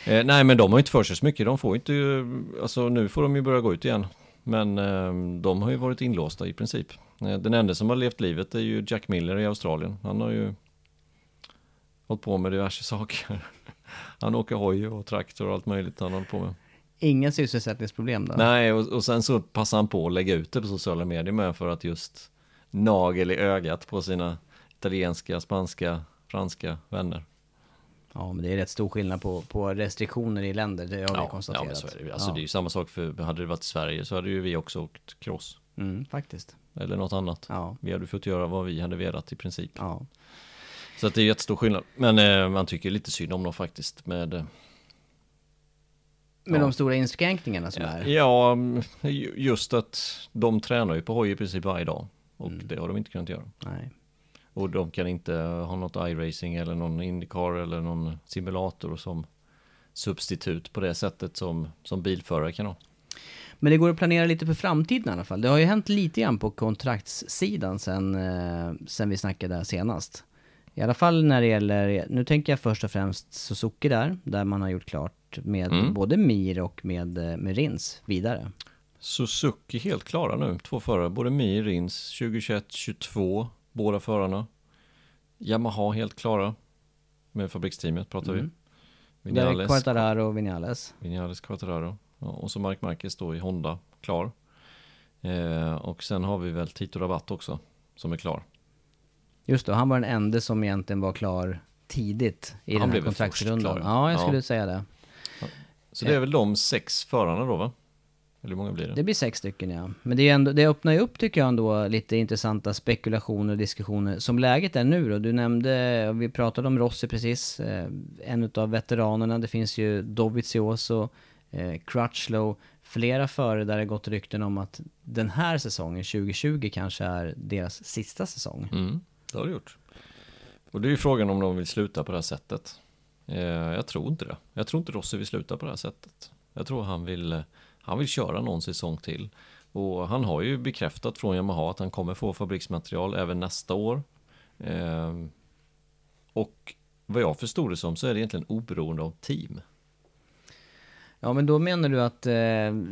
Eh, nej, men de har inte för sig så mycket. De får inte, eh, alltså nu får de ju börja gå ut igen. Men eh, de har ju varit inlåsta i princip. Eh, den enda som har levt livet är ju Jack Miller i Australien. Han har ju hållit på med diverse saker. Han åker hoj och traktor och allt möjligt han håller på med. Inga sysselsättningsproblem då? Nej, och, och sen så passar han på att lägga ut det på sociala medier med för att just nagel i ögat på sina italienska, spanska, franska vänner. Ja, men det är rätt stor skillnad på, på restriktioner i länder, det har vi ja, konstaterat. men så är det. Alltså ja. det är ju samma sak för, hade det varit Sverige så hade ju vi också åkt cross. Mm, faktiskt. Eller något annat. Ja. Vi hade fått göra vad vi hade velat i princip. Ja. Så att det är jättestor skillnad. Men eh, man tycker lite synd om dem faktiskt med eh, Med Ja. de stora inskränkningarna som är. Ja, mm, ju- just att de tränar ju på hoj i princip varje dag. Och Mm. det har de inte kunnat göra. Nej. Och de kan inte ha något iRacing eller någon Indycar eller någon simulator som substitut på det sättet som, som bilförare kan ha. Men det går att planera lite för framtiden i alla fall. Det har ju hänt lite grann på kontraktssidan sen, eh, sen vi snackade där senast. I alla fall när det gäller, nu tänker jag först och främst Suzuki där, där man har gjort klart med Mm. både Mir och med, eh, med Rins vidare. Suzuki helt klara nu, två förare, både Mir, Rins, 2021, 22, båda förarna. Yamaha helt klara, med fabriksteamet pratar Mm. vi. Vinales, Quartararo och Vinales. Vinales Quattararo. Ja, och så Mark Marquez då i Honda, klar. Eh, och sen har vi väl Tito Rabatt också, som är klar. Just det, han var den enda som egentligen var klar tidigt i Han den här kontraktsrundan. Ja, jag ja. skulle säga det. Så det är väl de sex förarna då va? Eller hur många blir det? Det blir sex stycken ja. Men det, är ändå, det öppnar ju upp tycker jag ändå lite intressanta spekulationer och diskussioner. Som läget är nu då. Du nämnde, vi pratade om Rossi precis. Eh, en utav veteranerna. Det finns ju Dovizioso, eh, Crutchlow. Flera före där det gått rykten om att den här säsongen, 2020, kanske är deras sista säsong. Mm, det har det gjort. Och det är ju frågan om de vill sluta på det här sättet. Eh, jag tror inte det. Jag tror inte Rossi vill sluta på det här sättet. Jag tror han vill, han vill köra någon säsong till. Och han har ju bekräftat från Yamaha att han kommer få fabriksmaterial även nästa år. Eh, och vad jag förstod det som så är det egentligen oberoende av team. Ja men då menar du att, eh,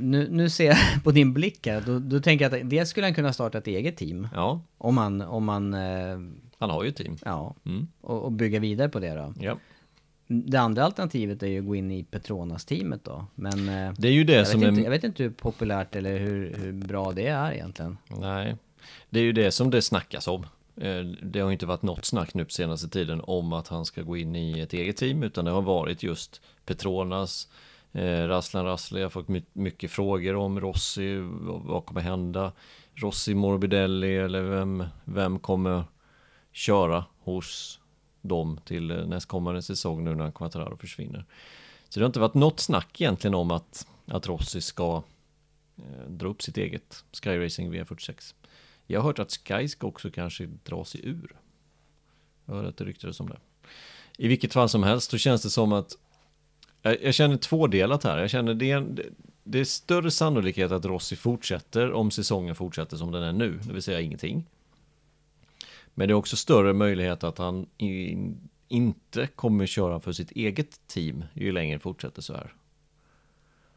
nu, nu ser jag på din blick här, då, då tänker jag att dels skulle han kunna starta ett eget team. Ja, Om man, om man, eh, han har ju ett team. ja, Mm. och, och bygga vidare på det då. Ja. Det andra alternativet är ju att gå in i Petronas-teamet då. Men eh, Det är ju det jag, som vet är... inte, jag vet inte hur populärt eller hur, hur bra det är egentligen. Nej, det är ju det som det snackas om. Eh, Det har inte varit något snack nu på senaste tiden om att han ska gå in i ett eget team, utan det har varit just Petronas, eh, Rasslan Rassle, jag har fått my- mycket frågor om Rossi, vad vad kommer hända? Rossi Morbidelli eller vem, vem kommer köra hos dem till nästkommande säsong nu när Quattararo försvinner? Så det har inte varit något snack egentligen om att, att Rossi ska eh, dra upp sitt eget Sky Racing V46. Jag har hört att Sky ska också kanske dra sig ur. Jag hörde att det ryktades om det. I vilket fall som helst så känns det som att jag, jag känner tvådelat här. Jag känner det, det, det är större sannolikhet att Rossi fortsätter om säsongen fortsätter som den är nu, det vill säga ingenting. Men det är också större möjlighet att han in, inte kommer köra för sitt eget team ju längre det fortsätter så här.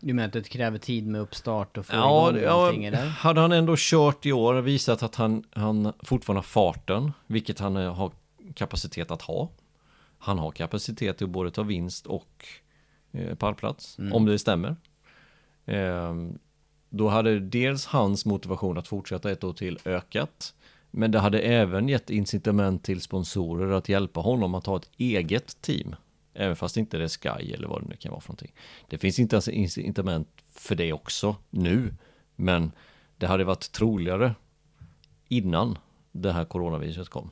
Du menar att det kräver tid med uppstart och få Ja, igång ja allting eller? hade han ändå kört i år, visat att han, han fortfarande har farten, vilket han eh, har kapacitet att ha. Han har kapacitet till att både ta vinst och eh, pallplats, om det stämmer. Ehm, då hade dels hans motivation att fortsätta ett år till ökat. Men det hade även gett incitament till sponsorer att hjälpa honom att ha ett eget team. Även fast inte det är Sky eller vad det nu kan vara för någonting. Det finns inte ens incitament för det också nu. Men det hade varit troligare innan det här coronaviruset kom.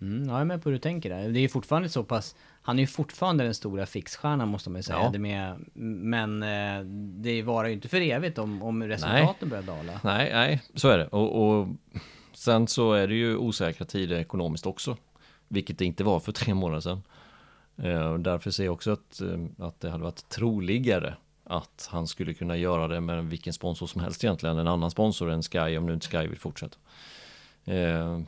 Mm, ja, jag är med på hur du tänker där. Det är fortfarande så pass, han är ju fortfarande den stora fixstjärnan måste man ju säga. Ja. Det med, men eh, det varar ju inte för evigt om, om resultaten börjar dala. Nej, nej, så är det. Och, och sen så är det ju osäkra tider ekonomiskt också. Vilket det inte var för tre månader sedan. Eh, därför ser jag också att, eh, att det hade varit troligare att han skulle kunna göra det med vilken sponsor som helst egentligen. En annan sponsor än Sky om nu inte Sky vill fortsätta. Eh,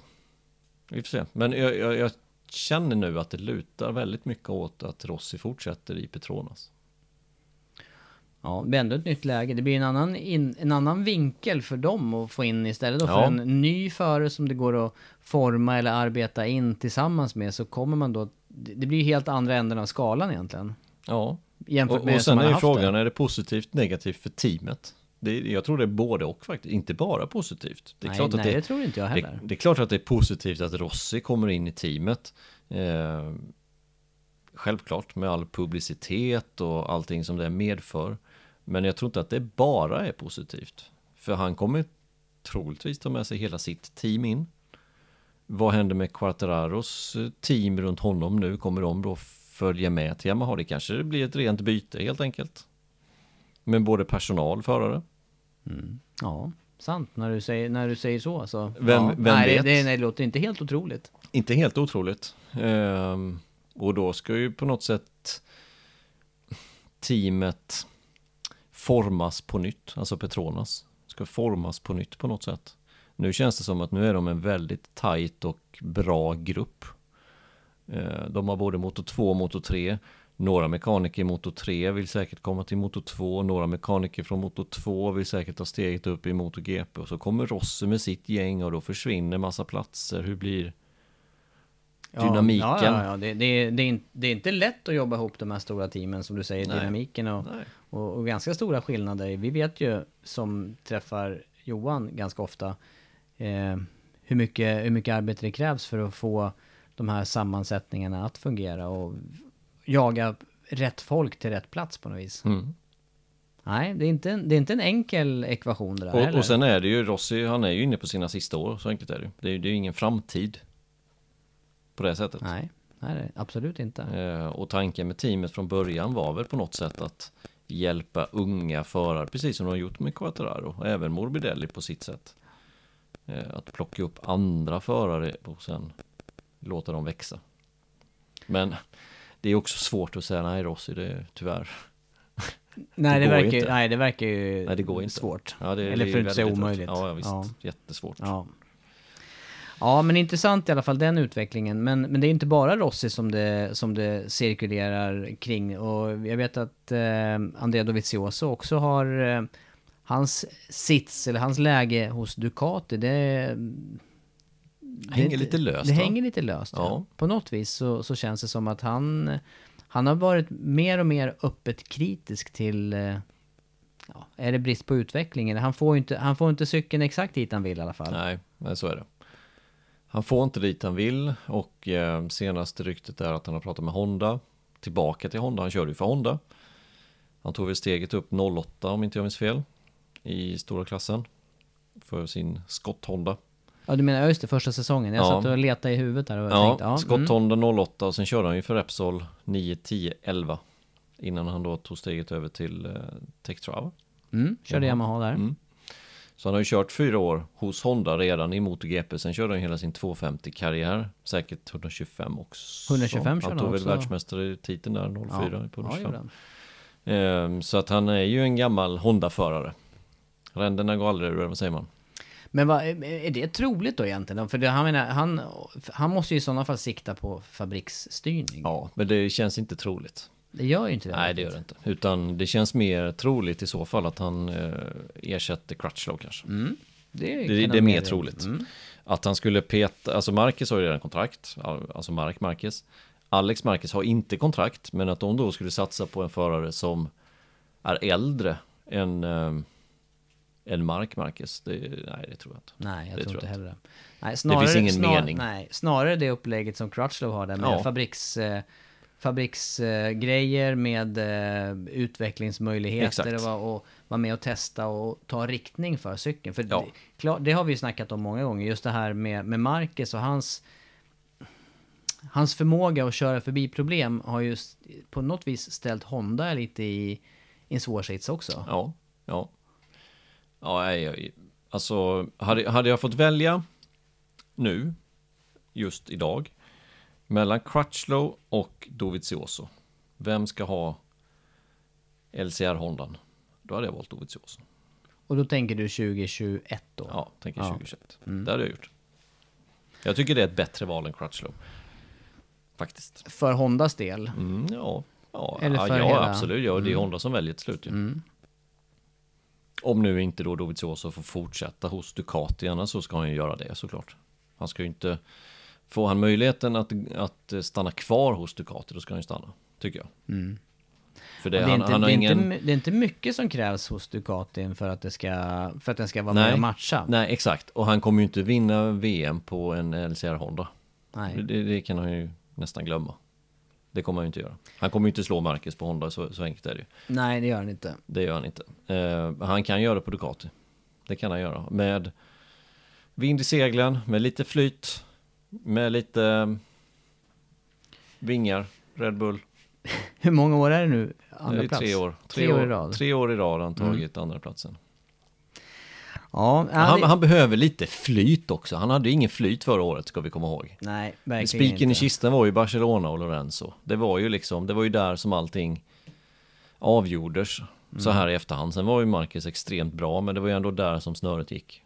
vi får se. Men jag, jag, jag känner nu att det lutar väldigt mycket åt att Rossi fortsätter i Petronas. Ja, det blir ändå ett nytt läge. Det blir en annan, in, en annan vinkel för dem att få in istället då för Ja. en ny förare som det går att forma eller arbeta in tillsammans med så kommer man då, det det blir ju helt andra änden av skalan egentligen. Ja, Jämfört och, med och som sen är ju frågan, det. är det positivt, negativt för teamet? Det, jag tror det är både och faktiskt, inte bara positivt. Det är, nej, klart, nej, att det, det tror inte jag det, heller. det är klart att det är positivt att Rossi kommer in i teamet. Eh, självklart med all publicitet och allting som det medför. Men jag tror inte att det bara är positivt. För han kommer troligtvis ta med sig hela sitt team in. Vad händer med Quartararos eh, team runt honom nu? Kommer de då följa med till Yamaha? Det kanske blir ett rent byte helt enkelt. Med både personal, förare. Ja, sant när du säger, när du säger så. så Vem- ja. vem nej, vet? Det, det, det låter inte helt otroligt. Inte helt otroligt. Ehm, och då ska ju på något sätt teamet formas på nytt, alltså Petronas ska formas på nytt på något sätt. Nu känns det som att nu är de en väldigt tajt och bra grupp. Eh, de har både motor 2 och motor 3. Några mekaniker i motor 3 vill säkert komma till motor 2. Några mekaniker från motor 2 vill säkert ta steget upp i motor GP. Och så kommer Rossi med sitt gäng och då försvinner massa platser. Hur blir dynamiken? Ja, ja, ja. Det, det, det, är inte, det är inte lätt att jobba ihop de här stora teamen som du säger, Nej. dynamiken och, och, och ganska stora skillnader. Vi vet ju som träffar Johan ganska ofta eh, hur mycket, hur mycket arbete det krävs för att få de här sammansättningarna att fungera och jaga rätt folk till rätt plats på något vis. Mm. Nej, det är, inte en, det är inte en enkel ekvation det där Och, och sen är det ju, Rossi han är ju inne på sina sista år, så enkelt är det ju. Det är ju det är ju ingen framtid. På det sättet. Nej, nej det absolut inte. Eh, och tanken med teamet från början var väl på något sätt att hjälpa unga förare, precis som de har gjort med Quattararo, och även Morbidelli på sitt sätt. Eh, att plocka upp andra förare och sen låta dem växa. Men det är också svårt att säga nej Rossi, det är tyvärr. Nej, det, ju verkar, ju- inte. nej, det verkar ju Nej, det går inte. svårt. Ja, det, Eller det för att inte säga omöjligt. Ja, ja, visst. Ja. Jättesvårt. Ja. Ja, men intressant i alla fall den utvecklingen. Men, men det är inte bara Rossi som det, som det cirkulerar kring. Och jag vet att eh, Andrea Dovizioso också har eh, hans sits, eller hans läge hos Ducati, det... det Hänger lite löst, Det va? hänger lite löst, ja. Ja. På något vis så, så känns det som att han, han har varit mer och mer öppet kritisk till eh, Ja, är det brist på utveckling? Han får ju inte, han får inte cykeln exakt dit han vill i alla fall. Nej, men så är det. Han får inte dit han vill och eh, senaste ryktet är att han har pratat med Honda. Tillbaka till Honda, han körde ju för Honda. Han tog väl steget upp 08 om inte jag minns fel. I stora klassen. För sin Scott Honda. Ja du menar, just det, första säsongen. Jag Ja. satt och letade i huvudet där och Ja, tänkte, ja, mm. Honda 08 och sen körde han ju för Repsol 9, 10, 11. Innan han då tog steget över till eh, Tektrava. Mm, körde. Yamaha där. Mm. Så han har ju kört fyra år hos Honda redan i MotoGP. Sen körde han hela sin 250-karriär. Säkert 125 också. 125 körde Han tog väl världsmästartiteln där 04 på Ja, 125. gjorde han. Ehm, så att han är ju en gammal Honda-förare. Ränderna går aldrig ur, vad säger man? Men vad, är det troligt då egentligen? För det, han, menar, han, han måste ju i sådana fall sikta på fabriksstyrning. Ja, men det känns inte troligt. Det gör ju inte det. Nej, det gör det inte. Utan det känns mer troligt i så fall att han eh, ersätter Crutchlow kanske. Mm. Det, Det, kan det är mer troligt. Mm. Att han skulle peta, alltså Marcus har ju redan kontrakt, alltså Mark Marquez. Alex Marquez har inte kontrakt, men att de då skulle satsa på en förare som är äldre än, eh, än Mark Marquez, det, nej det tror jag inte. Nej, jag Det tror inte heller det. Nej, snarare, finns ingen snar, mening. Nej, snarare det upplägget som Crutchlow har där med Ja. fabriks... Eh, fabriksgrejer med eh, utvecklingsmöjligheter Exakt. och, vara- och vara med och testa och ta riktning för cykeln. För Ja. det, det har vi ju snackat om många gånger, just det här med, med Marcus och hans Hans förmåga att köra förbi problem har ju på något vis ställt Honda lite i, i en svår sits också. Ja, ja. Ja, jag, alltså hade, hade jag fått välja nu, just idag, mellan Crutchlow och Dovizioso, vem ska ha LCR-Hondan? Då hade jag valt Dovizioso. Och då tänker du 2021 då? Ja, tänker Ja. 2021. Det hade jag gjort. Jag tycker det är ett bättre val än Crutchlow. Faktiskt. För Hondas del? Mm, ja, ja, Eller för ja hela- absolut. Ja, det är Mm. Honda som väljer till slut ju. Mm. Om nu inte då Dovizioso får fortsätta hos Ducati, annars så ska han ju göra det såklart. Han ska ju inte... Får han möjligheten att, att stanna kvar hos Ducati, då ska han ju stanna. Tycker jag. Mm. För det, Det är, han, inte, han har det, är ingen... inte, my- det är inte mycket som krävs hos Ducatin för att, det ska, för att den ska vara med och matcha. nej, exakt. Och han kommer ju inte vinna VM på en LCR Honda. Nej. Det, det kan han ju nästan glömma. Det kommer han ju inte göra. Han kommer ju inte slå Marcus på Honda, så, så enkelt är det ju. Nej, det gör den inte. Det gör han inte. Eh, han kan göra det på Ducati. Det kan han göra. Med vind i seglen, med lite flyt, med lite eh, vingar, Red Bull. Hur många år är det nu? Andra det är plats? tre år. Tre, år i rad. Tre år i rad har han Mm. tagit andra platsen. Ja, Han, det- han behöver lite flyt också. Han hade ingen flyt förra året, ska vi komma ihåg. Nej, verkligen Spiken i inte. kistan var ju Barcelona och Lorenzo. Det var ju liksom, det var ju där som allting avgjordes. Mm. Så här i efterhand. Sen var ju Marcus extremt bra, men det var ju ändå där som snöret gick.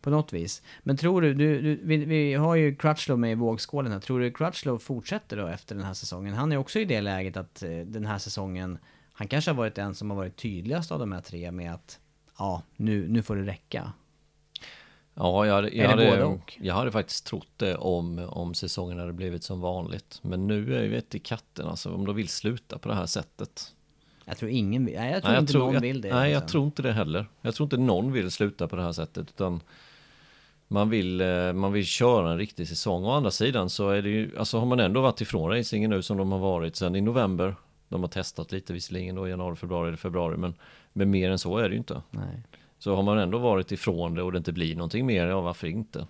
På något vis. Men tror du, du, du vi, vi har ju Crutchlow med i vågskålen här. Tror du Crutchlow fortsätter då efter den här säsongen? Han är också i det läget att eh, den här säsongen, han kanske har varit den som har varit tydligast av de här tre med att ja, nu, nu får det räcka. Ja, jag, jag, hade, jag hade faktiskt trott det om, om säsongen hade blivit som vanligt. Men nu är ju ett i katten, alltså om de vill sluta på det här sättet. Jag tror ingen vill, nej jag tror Nej, inte någon jag, vill det. Nej, jag liksom. tror inte det heller. Jag tror inte någon vill sluta på det här sättet, utan man vill, eh, man vill köra en riktig säsong. Å andra sidan så är det ju, alltså har man ändå varit ifrån racingen nu som de har varit sedan i november. De har testat lite visserligen då i januari, februari eller februari men, men mer än så är det ju inte. Nej. Så har man ändå varit ifrån det och det inte blir någonting mer, ja varför inte?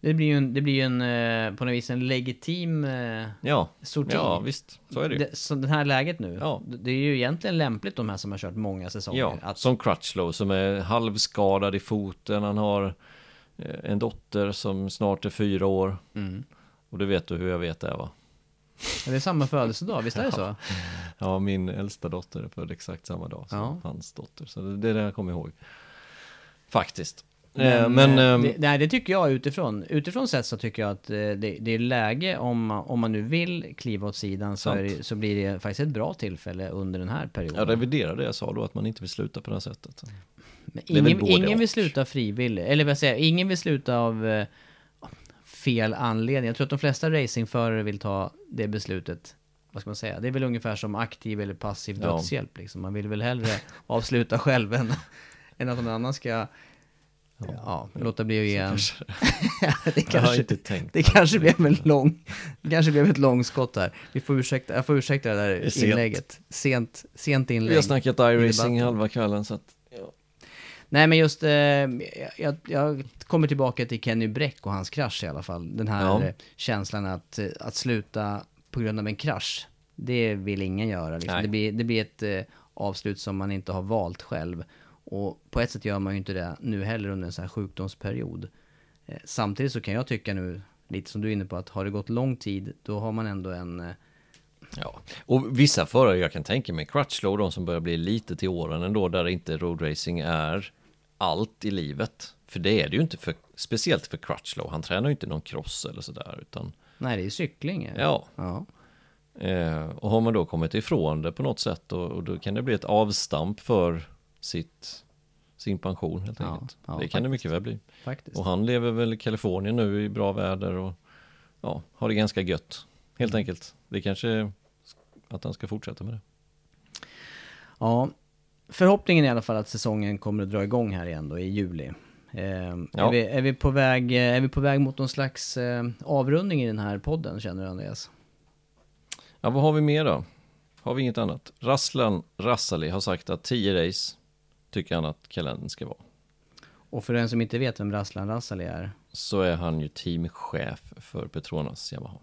Det blir ju en, det blir ju en eh, på något vis en legitim eh, Ja, sorti. ja visst, så är det ju. Det, så det här läget nu, Ja. det är ju egentligen lämpligt de här som har kört många säsonger. Ja, att, som Crutchlow som är halvskadad i foten, han har en dotter som snart är fyra år. Mm. Och det vet du hur jag vet det va? Är det samma födelsedag, visst är det så? Ja, min äldsta dotter är född exakt samma dag som Ja. hans dotter. Så det, är det jag kommer ihåg. Faktiskt. Men, Men, men eh, ehm, det, nej, det tycker jag utifrån. Utifrån sett så tycker jag att eh, det, det är läge om, om man nu vill kliva åt sidan så, det, så blir det faktiskt ett bra tillfälle under den här perioden. jag reviderar det jag sa då, att man inte vill sluta på det här sättet. Ingen, ingen vill sluta frivilligt, eller vad jag säger, ingen vill sluta av eh, fel anledning. Jag tror att de flesta racingförare vill ta det beslutet, vad ska man säga, det är väl ungefär som aktiv eller passiv Ja. dödshjälp liksom. Man vill väl hellre avsluta själv än, än att någon annan ska Ja, låta bli att ge en... det Jag kanske, det blev en lång, det kanske blev ett långskott här. Vi får ursäkta, jag får ursäkta det är där inlägget. Sent, sent inlägg. Vi har snackat iRacing halva kvällen så att, ja. Nej men just, eh, jag, jag kommer tillbaka till Kenny Bräck och hans krasch i alla fall. Den här Ja. eh, känslan att, eh, att sluta på grund av en krasch. Det vill ingen göra. Liksom. Det, blir, det blir ett eh, avslut som man inte har valt själv. Och på ett sätt gör man ju inte det nu heller under en sån här sjukdomsperiod. Eh, samtidigt så kan jag tycka nu, lite som du är inne på, att har det gått lång tid, då har man ändå en... Ja, och vissa förare, jag kan tänka mig Crutchlow, de som börjar bli lite till åren ändå, där inte roadracing är allt i livet. För det är det ju inte, för, speciellt för Crutchlow. Han tränar ju inte någon cross eller sådär, utan nej, det är ju cykling. eh. ja. ja. Eh, och har man då kommit ifrån det på något sätt, och, och då kan det bli ett avstamp för sitt, sin pension helt Ja, enkelt. ja, det kan det faktiskt. mycket väl bli. Faktiskt. Och han lever väl i Kalifornien nu i bra väder och ja, har det ganska gött. Helt Mm. enkelt. Det kanske att han ska fortsätta med det. Ja, förhoppningen är i alla fall att säsongen kommer att dra igång här igen då i juli. Eh, Ja. är, vi, är, vi på väg, är vi på väg mot någon slags eh, avrundning i den här podden, känner du Andreas? Ja, vad har vi mer då? Har vi inget annat? Rasslan Rassali har sagt att 10 race tycker han att kalendern ska vara. Och för den som inte vet vem Rasslan Rassali är Så är han ju teamchef för Petronas Yamaha.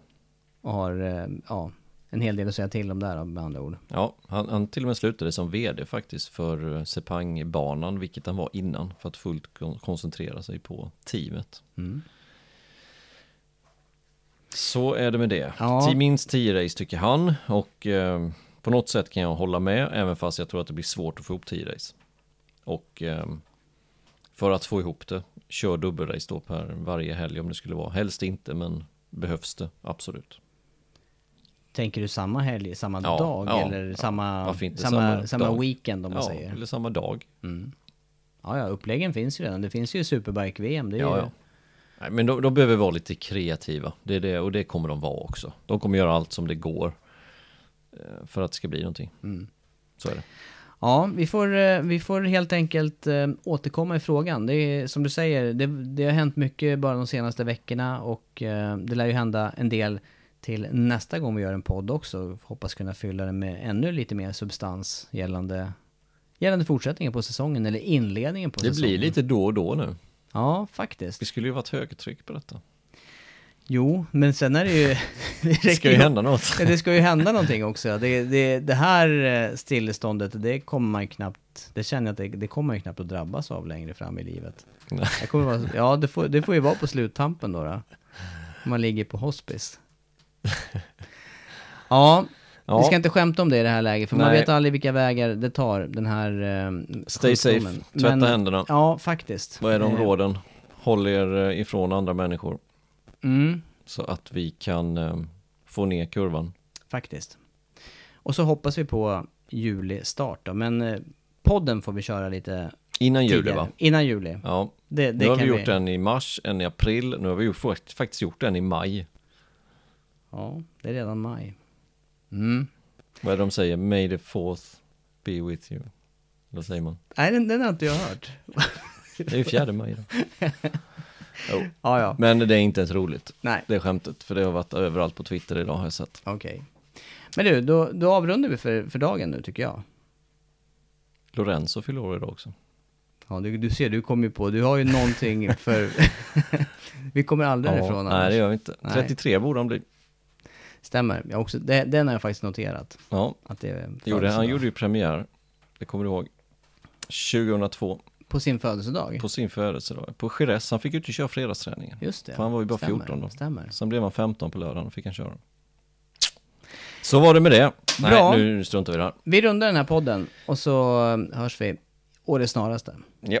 Och har eh, ja, en hel del att säga till om där med andra ord. Ja, han, han till och med slutade som vd faktiskt för eh, Sepang-banan, vilket han var innan, för att fullt kon- koncentrera sig på teamet. Mm. Så är det med det. Ja. Minst 10 race tycker han och eh, på något sätt kan jag hålla med, även fast jag tror att det blir svårt att få ihop 10 race. Och eh, för att få ihop det, kör dubbelrace då per varje helg om det skulle vara. Helst inte, men behövs det absolut. Tänker du samma helg, samma Ja, dag ja, eller ja. samma, samma, samma samma, weekend om man säger? eller samma dag. Mm. Ja, ja, uppläggen finns ju redan. Det finns ju Superbike-VM. Det är Ja, ju... Nej, men de, de behöver vara lite kreativa. Det är det, och det kommer de vara också. De kommer göra allt som det går eh, för att det ska bli någonting. Mm. Så är det. Ja, vi får, eh, vi får helt enkelt eh, återkomma i frågan. Det är som du säger, det, det har hänt mycket bara de senaste veckorna och det lär ju hända en del till nästa gång vi gör en podd också. Hoppas kunna fylla den med ännu lite mer substans gällande, gällande fortsättningen på säsongen eller inledningen på Det säsongen. blir lite då och då nu. Ja, faktiskt. Det skulle ju varit högtryck på detta. Jo, men sen är det ju... Det, Det ska ju hända något. Det ska ju hända någonting också. Det, det, det här eh, stilleståndet, det kommer man knappt, det känner jag att det, det kommer man knappt att drabbas av längre fram i livet. Nej. Jag kommer vara, ja, det får, det får ju vara på sluttampen då. då. Man ligger på hospice. Ja, Ja. vi ska inte skämta om det i det här läget, för man Nej. vet aldrig vilka vägar det tar, den här eh, Stay safe, tvätta Men- händerna. Ja, faktiskt. Vad är de Eh, råden? Håll er eh, ifrån andra människor. Mm, Så att vi kan eh, få ner kurvan. faktiskt. Och så hoppas vi på julistart då, men eh, podden får vi köra lite Innan juli tidigare. va? Innan juli. Ja. Det, det Nu har vi gjort en i mars, en i april. Nu har vi ju faktiskt gjort en i maj. Ja, det är redan maj. Mm. Vad är det de säger? May the fourth be with you. Vad säger man? Nej, den, den har inte jag hört. Det är ju fjärde maj då. Jo. Ja, ja. Men det är inte ens roligt. Nej. Det skämtet, för det har varit överallt på Twitter idag har jag sett. Okej. Men du, då, då avrundar vi för, för dagen nu tycker jag. Lorenzo fyller år idag också. Ja, du, du ser, du kommer ju på, du har ju någonting för... vi kommer aldrig ifrån nej, det gör vi inte. Nej. 33 borde han bli. Stämmer, jag också, det, den har jag faktiskt noterat. Ja, Att det gjorde, han gjorde ju premiär, det kommer du ihåg, 2002 På sin födelsedag? på sin födelsedag. På Jerez, han fick ju inte köra fredagsträningen. Just det. För han var ju bara Stämmer, 14 då. Stämmer. Sen blev han 15 på lördagen och fick han köra. Så var det med det. Bra. Nej, nu struntar vi här. Vi rundar den här podden och så eh, hörs vi å det snaraste. Ja.